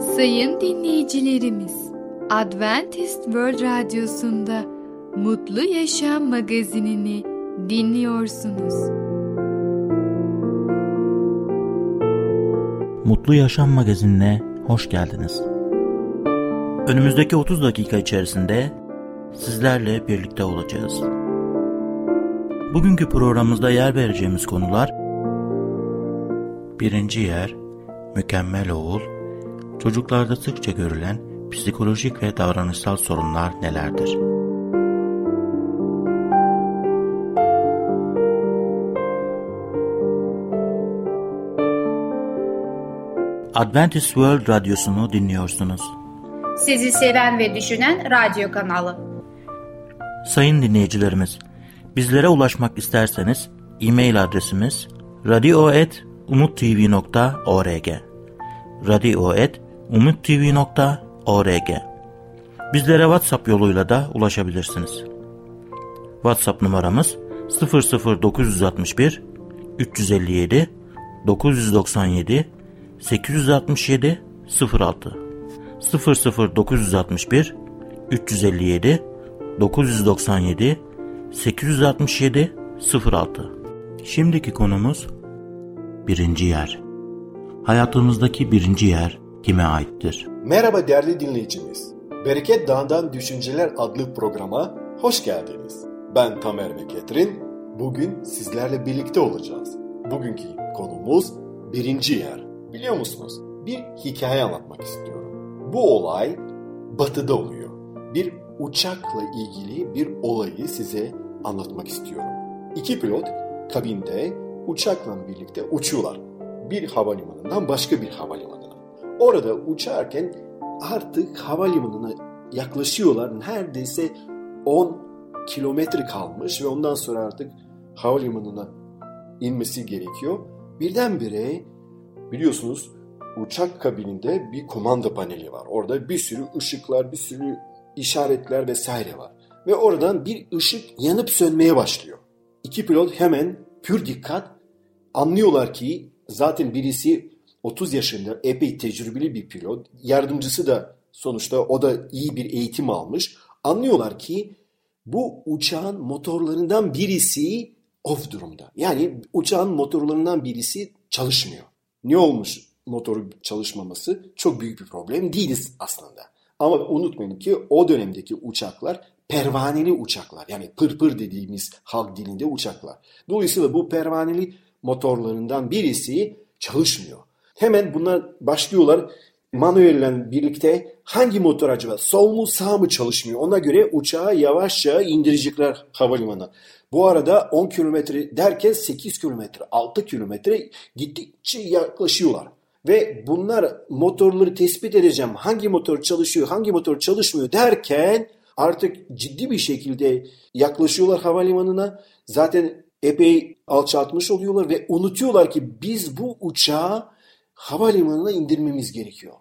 Sayın dinleyicilerimiz, Adventist World Radyosu'nda Mutlu Yaşam magazinini dinliyorsunuz. Mutlu Yaşam magazinine hoş geldiniz. Önümüzdeki 30 dakika içerisinde sizlerle birlikte olacağız. Bugünkü programımızda yer vereceğimiz konular Birinci yer, mükemmel oğul, çocuklarda sıkça görülen psikolojik ve davranışsal sorunlar nelerdir? Adventist World Radyosu'nu dinliyorsunuz. Sizi seven ve düşünen radyo kanalı. Sayın dinleyicilerimiz, bizlere ulaşmak isterseniz e-mail adresimiz radio.umutv.org radio.umutv.org Bizlere WhatsApp yoluyla da ulaşabilirsiniz. WhatsApp numaramız 00961 357 997 867 06 00961 357 997 867 06 Şimdiki konumuz birinci yer. Hayatımızdaki birinci yer kime aittir? Merhaba değerli dinleyicimiz. Bereket Dağı'ndan Düşünceler adlı programa hoş geldiniz. Ben Tamer ve Ketrin. Bugün sizlerle birlikte olacağız. Bugünkü konumuz birinci yer. Biliyor musunuz? Bir hikaye anlatmak istiyorum. Bu olay batıda oluyor. Bir uçakla ilgili bir olayı size anlatmak istiyorum. İki pilot kabinde uçakla birlikte uçuyorlar. Bir havalimanından başka bir havalimanına. Orada uçarken artık havalimanına yaklaşıyorlar. Neredeyse 10 kilometre kalmış ve ondan sonra artık havalimanına inmesi gerekiyor. Birdenbire biliyorsunuz uçak kabininde bir kumanda paneli var. Orada bir sürü ışıklar, bir sürü işaretler vesaire var. Ve oradan bir ışık yanıp sönmeye başlıyor. İki pilot hemen pür dikkat anlıyorlar ki zaten birisi 30 yaşında epey tecrübeli bir pilot. Yardımcısı da sonuçta o da iyi bir eğitim almış. Anlıyorlar ki bu uçağın motorlarından birisi off durumda. Yani uçağın motorlarından birisi çalışmıyor. Ne olmuş motoru çalışmaması? Çok büyük bir problem değiliz aslında. Ama unutmayın ki o dönemdeki uçaklar pervaneli uçaklar. Yani pırpır dediğimiz halk dilinde uçaklar. Dolayısıyla bu pervaneli motorlarından birisi çalışmıyor. Hemen bunlar başlıyorlar manuelle birlikte hangi motor acaba sol mu sağ mı çalışmıyor ona göre uçağı yavaşça indirecekler havalimanına. Bu arada 10 kilometre derken 8 kilometre 6 kilometre gittikçe yaklaşıyorlar. Ve bunlar motorları tespit edeceğim hangi motor çalışıyor hangi motor çalışmıyor derken artık ciddi bir şekilde yaklaşıyorlar havalimanına. Zaten epey alçaltmış oluyorlar ve unutuyorlar ki biz bu uçağı havalimanına indirmemiz gerekiyor.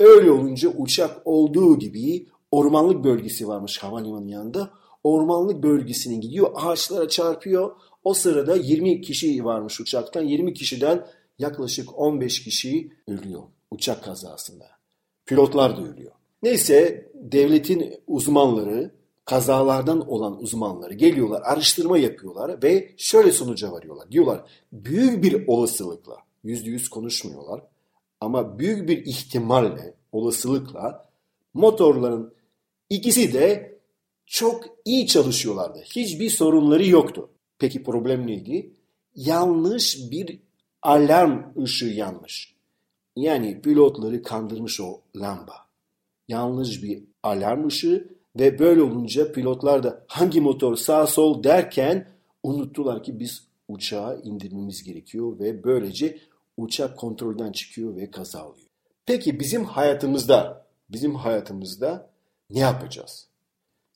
Öyle olunca uçak olduğu gibi ormanlık bölgesi varmış havalimanının yanında. Ormanlık bölgesine gidiyor, ağaçlara çarpıyor. O sırada 20 kişi varmış uçaktan. 20 kişiden yaklaşık 15 kişi ölüyor uçak kazasında. Pilotlar da ölüyor. Neyse devletin uzmanları, kazalardan olan uzmanları geliyorlar, araştırma yapıyorlar ve şöyle sonuca varıyorlar. Diyorlar büyük bir olasılıkla, yüzde yüz konuşmuyorlar ama büyük bir ihtimalle, olasılıkla motorların ikisi de çok iyi çalışıyorlardı. Hiçbir sorunları yoktu. Peki problem neydi? Yanlış bir alarm ışığı yanmış. Yani pilotları kandırmış o lamba. Yanlış bir alarm ışığı ve böyle olunca pilotlar da hangi motor sağ sol derken unuttular ki biz uçağı indirmemiz gerekiyor ve böylece uçak kontrolden çıkıyor ve kaza oluyor. Peki bizim hayatımızda, bizim hayatımızda ne yapacağız?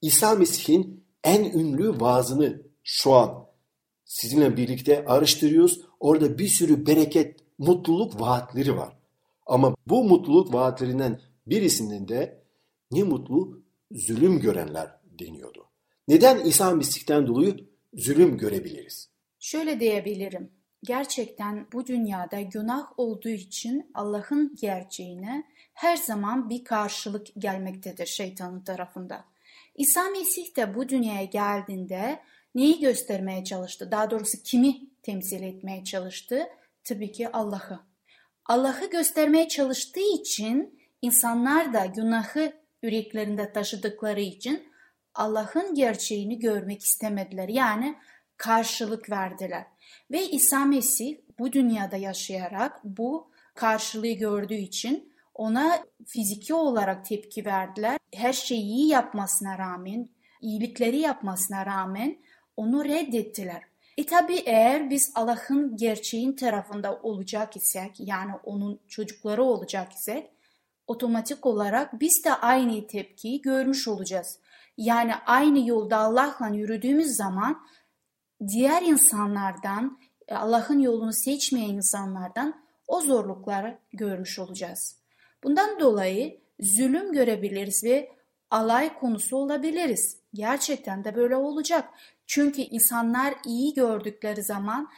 İsa Mesih'in en ünlü vaazını şu an sizinle birlikte araştırıyoruz. Orada bir sürü bereket, mutluluk vaatleri var. Ama bu mutluluk vaatlerinden birisinin de ne mutlu zulüm görenler deniyordu. Neden İsa Mesih'ten dolayı zulüm görebiliriz? Şöyle diyebilirim. Gerçekten bu dünyada günah olduğu için Allah'ın gerçeğine her zaman bir karşılık gelmektedir şeytanın tarafında. İsa Mesih de bu dünyaya geldiğinde neyi göstermeye çalıştı? Daha doğrusu kimi temsil etmeye çalıştı? Tabii ki Allah'ı. Allah'ı göstermeye çalıştığı için insanlar da günahı yüreklerinde taşıdıkları için Allah'ın gerçeğini görmek istemediler. Yani karşılık verdiler. Ve İsa Mesih bu dünyada yaşayarak bu karşılığı gördüğü için ona fiziki olarak tepki verdiler. Her şeyi iyi yapmasına rağmen, iyilikleri yapmasına rağmen onu reddettiler. E tabi eğer biz Allah'ın gerçeğin tarafında olacak isek yani onun çocukları olacak isek otomatik olarak biz de aynı tepkiyi görmüş olacağız. Yani aynı yolda Allah'la yürüdüğümüz zaman diğer insanlardan, e, Allah'ın yolunu seçmeyen insanlardan o zorlukları görmüş olacağız. Bundan dolayı zulüm görebiliriz ve alay konusu olabiliriz. Gerçekten de böyle olacak. Çünkü insanlar iyi gördükleri zaman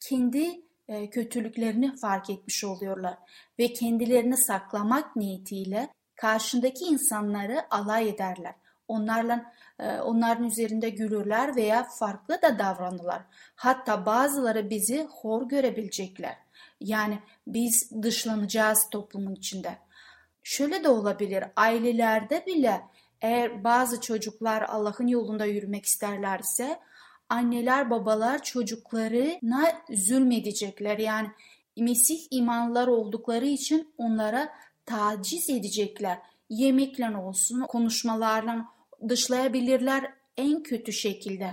kendi e, kötülüklerini fark etmiş oluyorlar ve kendilerini saklamak niyetiyle karşındaki insanları alay ederler. Onlarla e, onların üzerinde gülürler veya farklı da davranırlar. Hatta bazıları bizi hor görebilecekler. Yani biz dışlanacağız toplumun içinde. Şöyle de olabilir ailelerde bile eğer bazı çocuklar Allah'ın yolunda yürümek isterlerse anneler babalar çocuklarına zulmedecekler. Yani Mesih imanlar oldukları için onlara taciz edecekler. Yemekle olsun, konuşmalarla dışlayabilirler en kötü şekilde.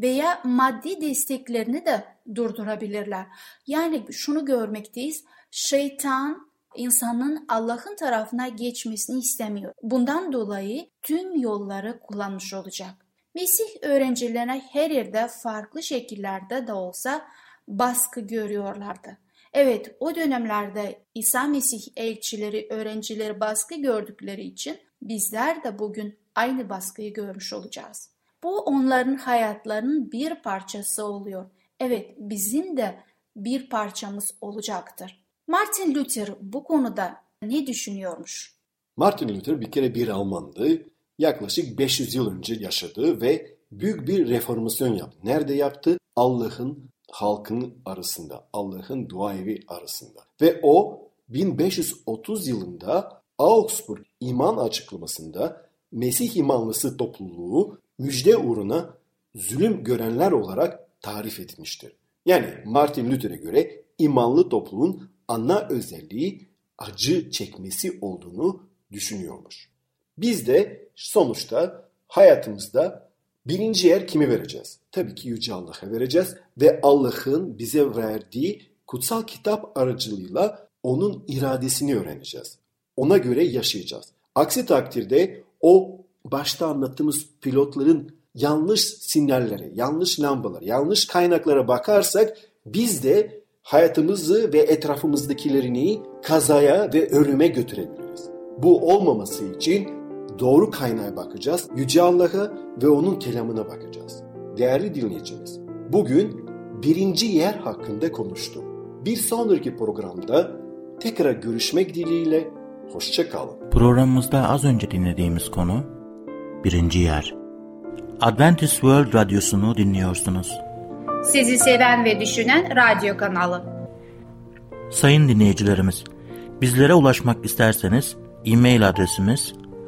Veya maddi desteklerini de durdurabilirler. Yani şunu görmekteyiz. Şeytan insanın Allah'ın tarafına geçmesini istemiyor. Bundan dolayı tüm yolları kullanmış olacak. Mesih öğrencilerine her yerde farklı şekillerde de olsa baskı görüyorlardı. Evet o dönemlerde İsa Mesih elçileri, öğrencileri baskı gördükleri için bizler de bugün aynı baskıyı görmüş olacağız. Bu onların hayatlarının bir parçası oluyor. Evet bizim de bir parçamız olacaktır. Martin Luther bu konuda ne düşünüyormuş? Martin Luther bir kere bir Almandı. Yaklaşık 500 yıl önce yaşadı ve büyük bir reformasyon yaptı. Nerede yaptı? Allah'ın halkın arasında, Allah'ın dua evi arasında. Ve o 1530 yılında Augsburg iman açıklamasında Mesih imanlısı topluluğu müjde uğruna zulüm görenler olarak tarif etmiştir. Yani Martin Luther'e göre imanlı topluluğun ana özelliği acı çekmesi olduğunu düşünüyormuş. Biz de sonuçta hayatımızda birinci yer kimi vereceğiz? Tabii ki Yüce Allah'a vereceğiz ve Allah'ın bize verdiği kutsal kitap aracılığıyla onun iradesini öğreneceğiz. Ona göre yaşayacağız. Aksi takdirde o başta anlattığımız pilotların yanlış sinyallere, yanlış lambalara, yanlış kaynaklara bakarsak biz de hayatımızı ve etrafımızdakilerini kazaya ve ölüme götürebiliriz. Bu olmaması için doğru kaynağa bakacağız. Yüce Allah'a ve onun kelamına bakacağız. Değerli dinleyicimiz, bugün birinci yer hakkında konuştum. Bir sonraki programda tekrar görüşmek dileğiyle hoşça kalın. Programımızda az önce dinlediğimiz konu birinci yer. Adventist World Radyosu'nu dinliyorsunuz. Sizi seven ve düşünen radyo kanalı. Sayın dinleyicilerimiz, bizlere ulaşmak isterseniz e-mail adresimiz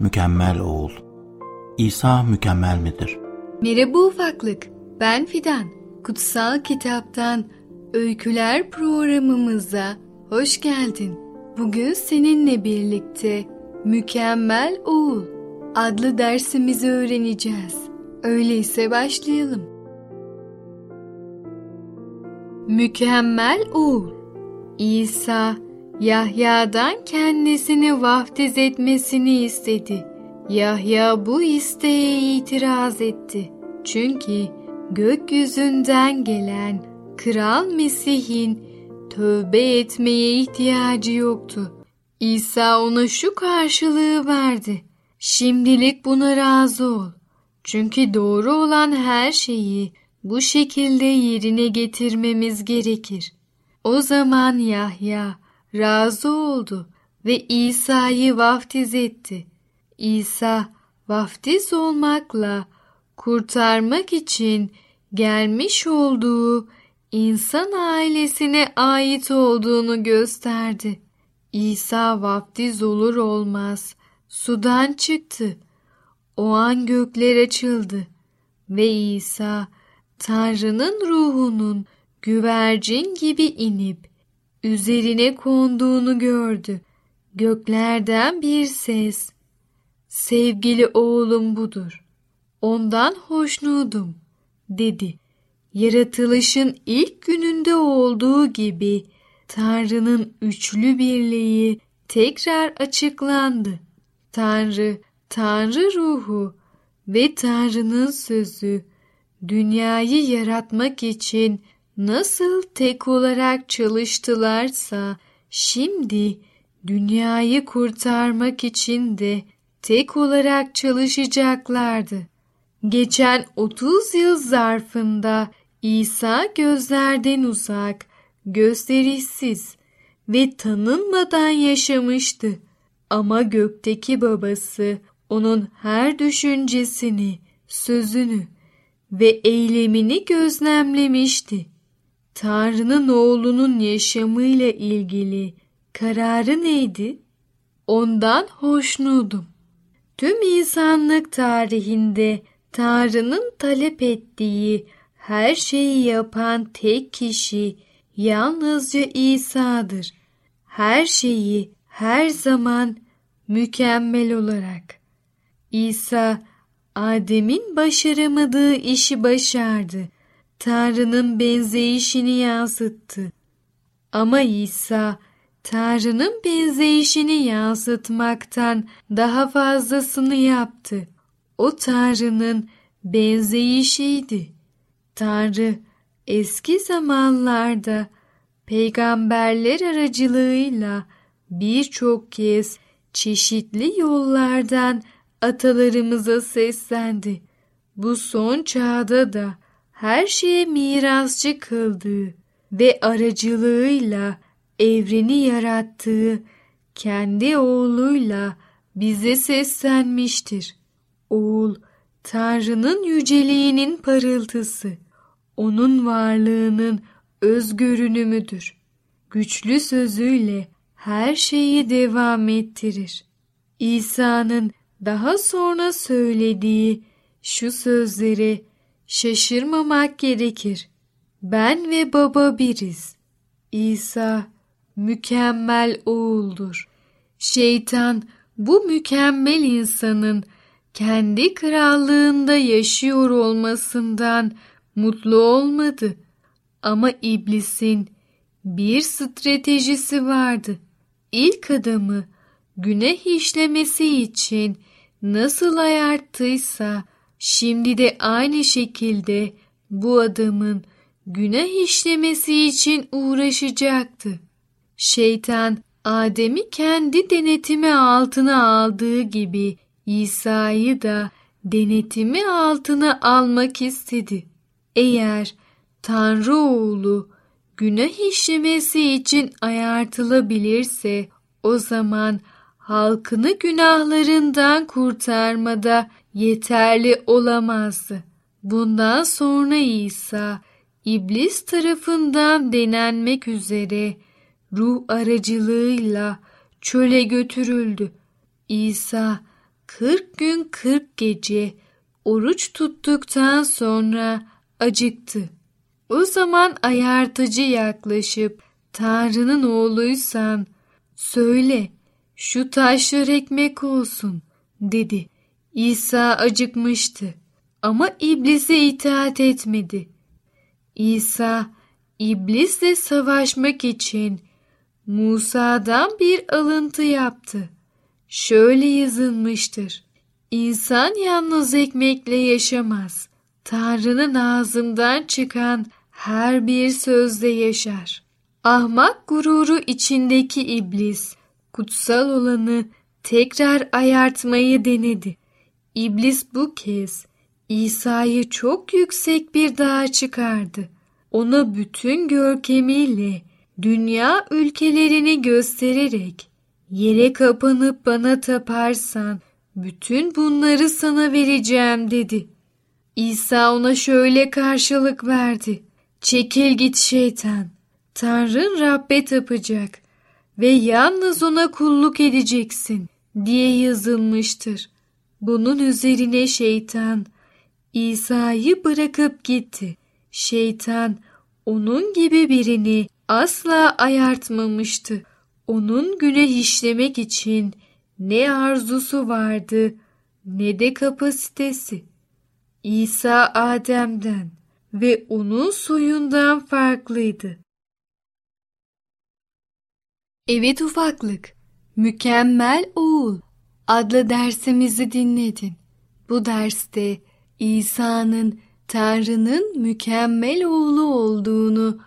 Mükemmel Oğul İsa mükemmel midir? Merhaba ufaklık, ben Fidan. Kutsal Kitaptan Öyküler programımıza hoş geldin. Bugün seninle birlikte Mükemmel Oğul adlı dersimizi öğreneceğiz. Öyleyse başlayalım. Mükemmel oğul İsa Yahya'dan kendisini vaftiz etmesini istedi. Yahya bu isteğe itiraz etti. Çünkü gökyüzünden gelen Kral Mesih'in tövbe etmeye ihtiyacı yoktu. İsa ona şu karşılığı verdi. Şimdilik buna razı ol. Çünkü doğru olan her şeyi bu şekilde yerine getirmemiz gerekir. O zaman Yahya razı oldu ve İsa'yı vaftiz etti. İsa vaftiz olmakla kurtarmak için gelmiş olduğu insan ailesine ait olduğunu gösterdi. İsa vaftiz olur olmaz sudan çıktı. O an gökler açıldı ve İsa Tanrı'nın ruhunun güvercin gibi inip üzerine konduğunu gördü. Göklerden bir ses, sevgili oğlum budur, ondan hoşnudum, dedi. Yaratılışın ilk gününde olduğu gibi Tanrı'nın üçlü birliği tekrar açıklandı. Tanrı, Tanrı ruhu ve Tanrı'nın sözü dünyayı yaratmak için nasıl tek olarak çalıştılarsa şimdi dünyayı kurtarmak için de tek olarak çalışacaklardı. Geçen 30 yıl zarfında İsa gözlerden uzak, gösterişsiz ve tanınmadan yaşamıştı. Ama gökteki babası onun her düşüncesini, sözünü ve eylemini gözlemlemişti. Tanrı'nın oğlunun yaşamıyla ilgili kararı neydi? Ondan hoşnudum. Tüm insanlık tarihinde Tanrı'nın talep ettiği her şeyi yapan tek kişi yalnızca İsa'dır. Her şeyi her zaman mükemmel olarak. İsa Adem'in başaramadığı işi başardı. Tanrı'nın benzeyişini yansıttı. Ama İsa Tanrı'nın benzeyişini yansıtmaktan daha fazlasını yaptı. O Tanrı'nın benzeyişiydi. Tanrı eski zamanlarda peygamberler aracılığıyla birçok kez çeşitli yollardan atalarımıza seslendi. Bu son çağda da her şeye mirasçı kıldığı ve aracılığıyla evreni yarattığı kendi oğluyla bize seslenmiştir. Oğul, Tanrı'nın yüceliğinin parıltısı, onun varlığının öz görünümüdür. Güçlü sözüyle her şeyi devam ettirir. İsa'nın daha sonra söylediği şu sözleri şaşırmamak gerekir. Ben ve baba biriz. İsa mükemmel oğuldur. Şeytan bu mükemmel insanın kendi krallığında yaşıyor olmasından mutlu olmadı. Ama iblisin bir stratejisi vardı. İlk adamı günah işlemesi için nasıl ayarttıysa şimdi de aynı şekilde bu adamın günah işlemesi için uğraşacaktı. Şeytan Adem'i kendi denetimi altına aldığı gibi İsa'yı da denetimi altına almak istedi. Eğer Tanrı oğlu günah işlemesi için ayartılabilirse o zaman halkını günahlarından kurtarmada yeterli olamazdı. Bundan sonra İsa İblis tarafından denenmek üzere ruh aracılığıyla çöle götürüldü. İsa 40 gün 40 gece oruç tuttuktan sonra acıktı. O zaman ayartıcı yaklaşıp Tanrı'nın oğluysan söyle şu taşlar ekmek olsun dedi. İsa acıkmıştı ama iblise itaat etmedi. İsa İblisle savaşmak için Musa'dan bir alıntı yaptı. Şöyle yazılmıştır. İnsan yalnız ekmekle yaşamaz. Tanrı'nın ağzından çıkan her bir sözde yaşar. Ahmak gururu içindeki iblis, kutsal olanı tekrar ayartmayı denedi. İblis bu kez İsa'yı çok yüksek bir dağa çıkardı. Ona bütün görkemiyle dünya ülkelerini göstererek yere kapanıp bana taparsan bütün bunları sana vereceğim dedi. İsa ona şöyle karşılık verdi. Çekil git şeytan. Tanrın Rabbe tapacak ve yalnız ona kulluk edeceksin diye yazılmıştır. Bunun üzerine şeytan İsa'yı bırakıp gitti. Şeytan onun gibi birini asla ayartmamıştı. Onun günah işlemek için ne arzusu vardı ne de kapasitesi. İsa Adem'den ve onun soyundan farklıydı. Evet ufaklık, Mükemmel Oğul adlı dersimizi dinledin. Bu derste İsa'nın Tanrı'nın mükemmel oğlu olduğunu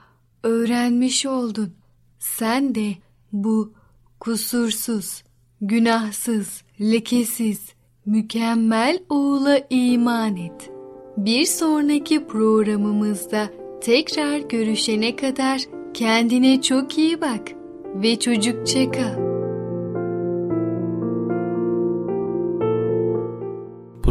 öğrenmiş oldun. Sen de bu kusursuz, günahsız, lekesiz, mükemmel oğula iman et. Bir sonraki programımızda tekrar görüşene kadar kendine çok iyi bak ve çocukça kal.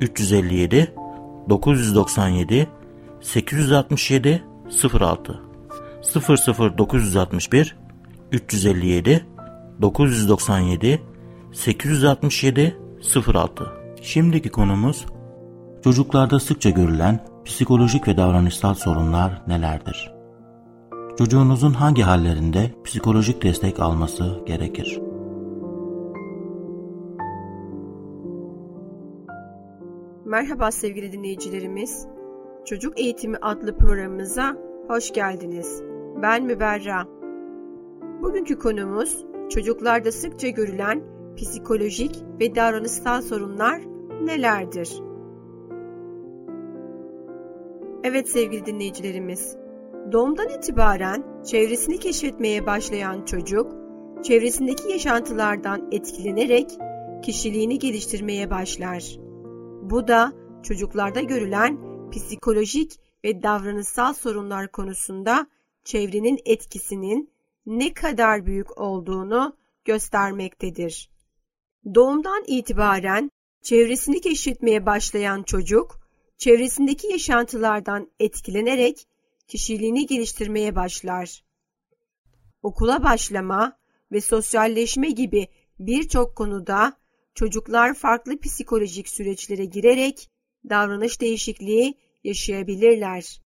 357 997 867 06 00961 357 997 867 06 Şimdiki konumuz çocuklarda sıkça görülen psikolojik ve davranışsal sorunlar nelerdir? Çocuğunuzun hangi hallerinde psikolojik destek alması gerekir? Merhaba sevgili dinleyicilerimiz. Çocuk Eğitimi adlı programımıza hoş geldiniz. Ben Müberra. Bugünkü konumuz çocuklarda sıkça görülen psikolojik ve davranışsal sorunlar nelerdir? Evet sevgili dinleyicilerimiz, doğumdan itibaren çevresini keşfetmeye başlayan çocuk, çevresindeki yaşantılardan etkilenerek kişiliğini geliştirmeye başlar. Bu da çocuklarda görülen psikolojik ve davranışsal sorunlar konusunda çevrenin etkisinin ne kadar büyük olduğunu göstermektedir. Doğumdan itibaren çevresini keşfetmeye başlayan çocuk, çevresindeki yaşantılardan etkilenerek kişiliğini geliştirmeye başlar. Okula başlama ve sosyalleşme gibi birçok konuda çocuklar farklı psikolojik süreçlere girerek davranış değişikliği yaşayabilirler.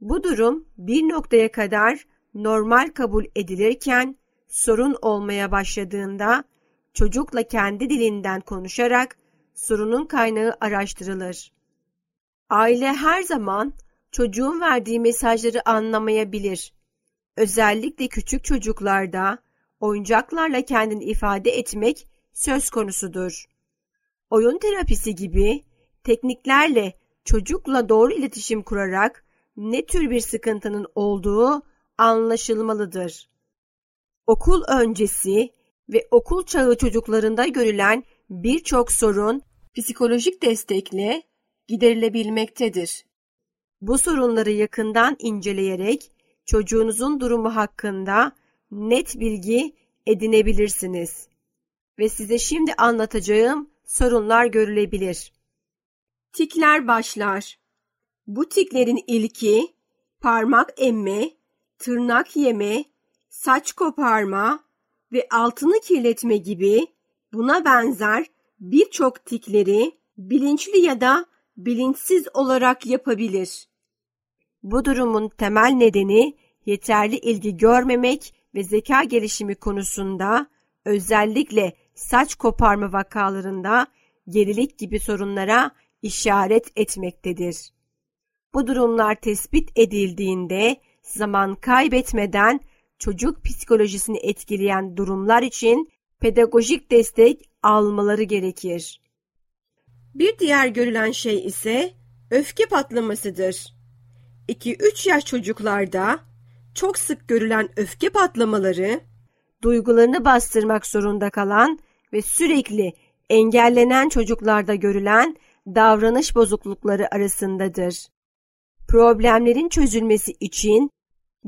Bu durum bir noktaya kadar normal kabul edilirken sorun olmaya başladığında çocukla kendi dilinden konuşarak sorunun kaynağı araştırılır. Aile her zaman çocuğun verdiği mesajları anlamayabilir. Özellikle küçük çocuklarda oyuncaklarla kendini ifade etmek söz konusudur. Oyun terapisi gibi tekniklerle çocukla doğru iletişim kurarak ne tür bir sıkıntının olduğu anlaşılmalıdır. Okul öncesi ve okul çağı çocuklarında görülen birçok sorun psikolojik destekle giderilebilmektedir. Bu sorunları yakından inceleyerek çocuğunuzun durumu hakkında net bilgi edinebilirsiniz ve size şimdi anlatacağım sorunlar görülebilir. Tikler başlar. Bu tiklerin ilki parmak emme, tırnak yeme, saç koparma ve altını kirletme gibi buna benzer birçok tikleri bilinçli ya da bilinçsiz olarak yapabilir. Bu durumun temel nedeni yeterli ilgi görmemek ve zeka gelişimi konusunda özellikle saç koparma vakalarında gerilik gibi sorunlara işaret etmektedir. Bu durumlar tespit edildiğinde zaman kaybetmeden çocuk psikolojisini etkileyen durumlar için pedagojik destek almaları gerekir. Bir diğer görülen şey ise öfke patlamasıdır. 2-3 yaş çocuklarda çok sık görülen öfke patlamaları, duygularını bastırmak zorunda kalan ve sürekli engellenen çocuklarda görülen davranış bozuklukları arasındadır. Problemlerin çözülmesi için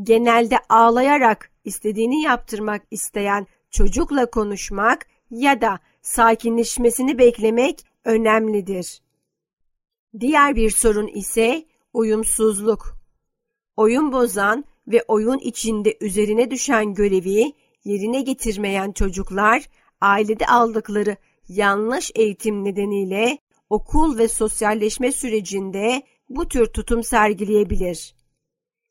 genelde ağlayarak istediğini yaptırmak isteyen çocukla konuşmak ya da sakinleşmesini beklemek önemlidir. Diğer bir sorun ise uyumsuzluk. Oyun bozan ve oyun içinde üzerine düşen görevi yerine getirmeyen çocuklar ailede aldıkları yanlış eğitim nedeniyle okul ve sosyalleşme sürecinde bu tür tutum sergileyebilir.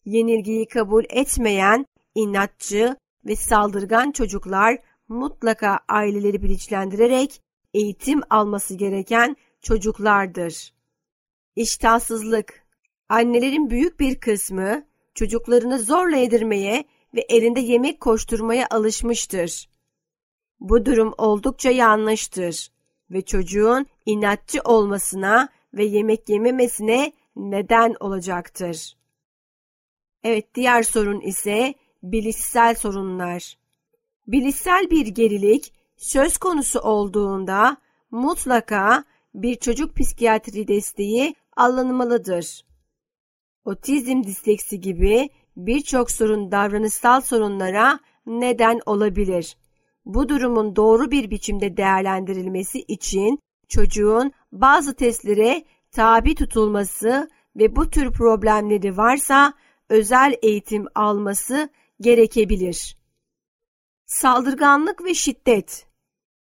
Yenilgiyi kabul etmeyen, inatçı ve saldırgan çocuklar mutlaka aileleri bilinçlendirerek eğitim alması gereken çocuklardır. İştahsızlık Annelerin büyük bir kısmı çocuklarını zorla yedirmeye ve elinde yemek koşturmaya alışmıştır. Bu durum oldukça yanlıştır ve çocuğun inatçı olmasına ve yemek yememesine neden olacaktır. Evet diğer sorun ise bilişsel sorunlar. Bilişsel bir gerilik söz konusu olduğunda mutlaka bir çocuk psikiyatri desteği alınmalıdır. Otizm disleksi gibi birçok sorun davranışsal sorunlara neden olabilir. Bu durumun doğru bir biçimde değerlendirilmesi için çocuğun bazı testlere tabi tutulması ve bu tür problemleri varsa özel eğitim alması gerekebilir. Saldırganlık ve şiddet.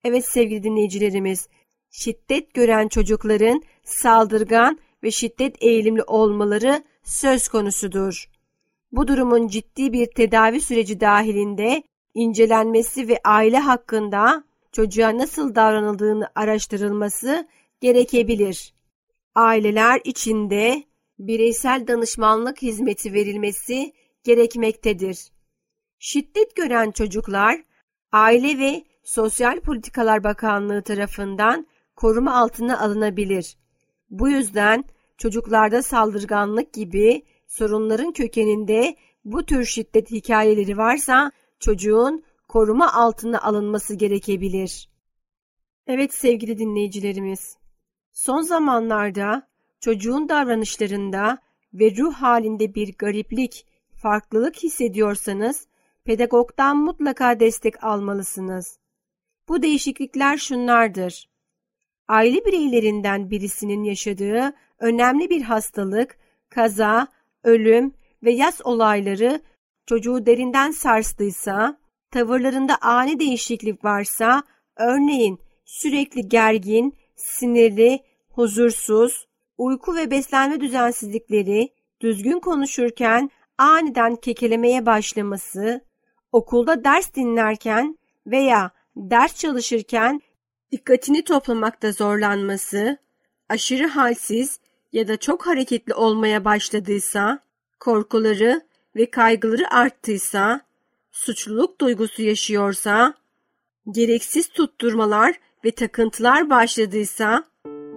Evet sevgili dinleyicilerimiz, şiddet gören çocukların saldırgan ve şiddet eğilimli olmaları söz konusudur. Bu durumun ciddi bir tedavi süreci dahilinde incelenmesi ve aile hakkında çocuğa nasıl davranıldığını araştırılması gerekebilir. Aileler içinde bireysel danışmanlık hizmeti verilmesi gerekmektedir. Şiddet gören çocuklar Aile ve Sosyal Politikalar Bakanlığı tarafından koruma altına alınabilir. Bu yüzden çocuklarda saldırganlık gibi sorunların kökeninde bu tür şiddet hikayeleri varsa çocuğun koruma altına alınması gerekebilir. Evet sevgili dinleyicilerimiz, son zamanlarda çocuğun davranışlarında ve ruh halinde bir gariplik, farklılık hissediyorsanız pedagogdan mutlaka destek almalısınız. Bu değişiklikler şunlardır. Aile bireylerinden birisinin yaşadığı önemli bir hastalık, kaza, ölüm ve yas olayları çocuğu derinden sarstıysa, tavırlarında ani değişiklik varsa, örneğin sürekli gergin, sinirli, huzursuz, uyku ve beslenme düzensizlikleri, düzgün konuşurken aniden kekelemeye başlaması, okulda ders dinlerken veya ders çalışırken dikkatini toplamakta zorlanması, aşırı halsiz ya da çok hareketli olmaya başladıysa, korkuları ve kaygıları arttıysa, suçluluk duygusu yaşıyorsa, gereksiz tutturmalar ve takıntılar başladıysa,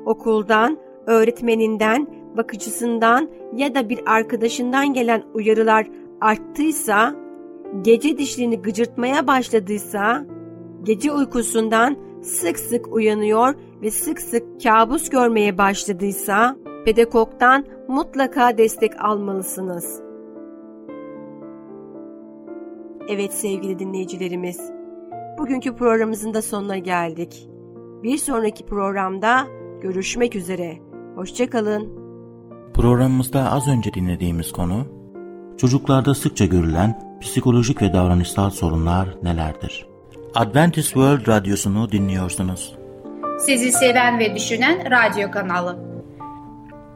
okuldan, öğretmeninden, bakıcısından ya da bir arkadaşından gelen uyarılar arttıysa, gece dişlerini gıcırtmaya başladıysa, gece uykusundan sık sık uyanıyor ve sık sık kabus görmeye başladıysa, pedagogdan mutlaka destek almalısınız. Evet sevgili dinleyicilerimiz, bugünkü programımızın da sonuna geldik. Bir sonraki programda görüşmek üzere. Hoşçakalın. Programımızda az önce dinlediğimiz konu Çocuklarda sıkça görülen psikolojik ve davranışsal sorunlar nelerdir? Adventist World Radyosu'nu dinliyorsunuz. Sizi seven ve düşünen radyo kanalı.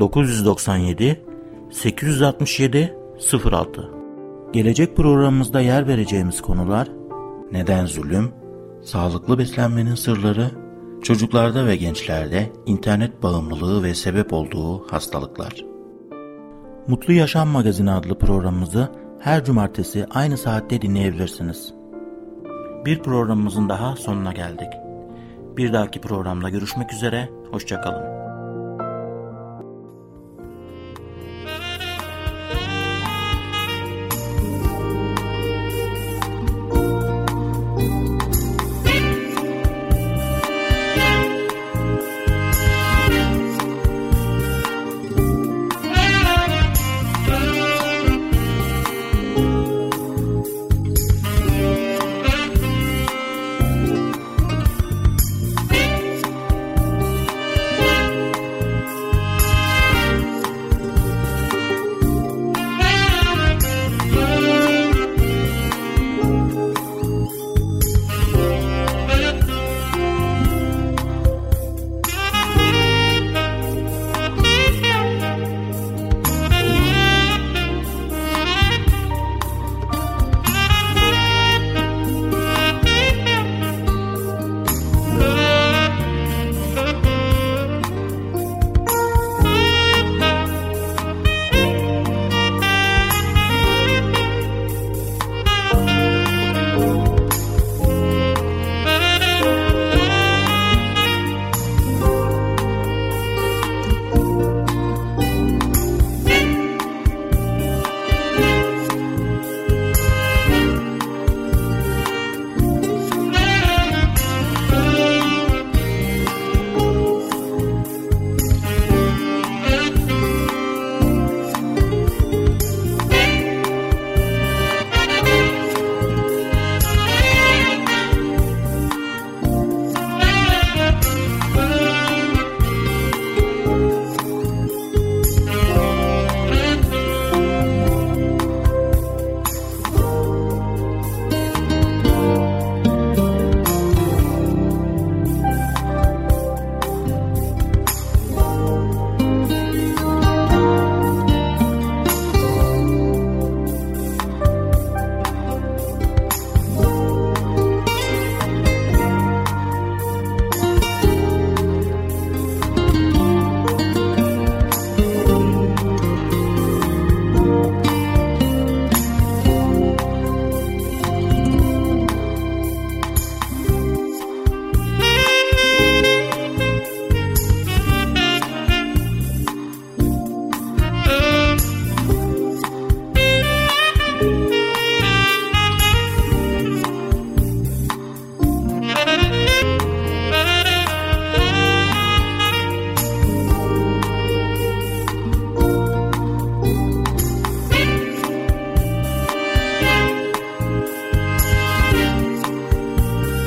997 867 06 Gelecek programımızda yer vereceğimiz konular neden zulüm, sağlıklı beslenmenin sırları, çocuklarda ve gençlerde internet bağımlılığı ve sebep olduğu hastalıklar. Mutlu Yaşam Magazini adlı programımızı her cumartesi aynı saatte dinleyebilirsiniz. Bir programımızın daha sonuna geldik. Bir dahaki programda görüşmek üzere, hoşçakalın.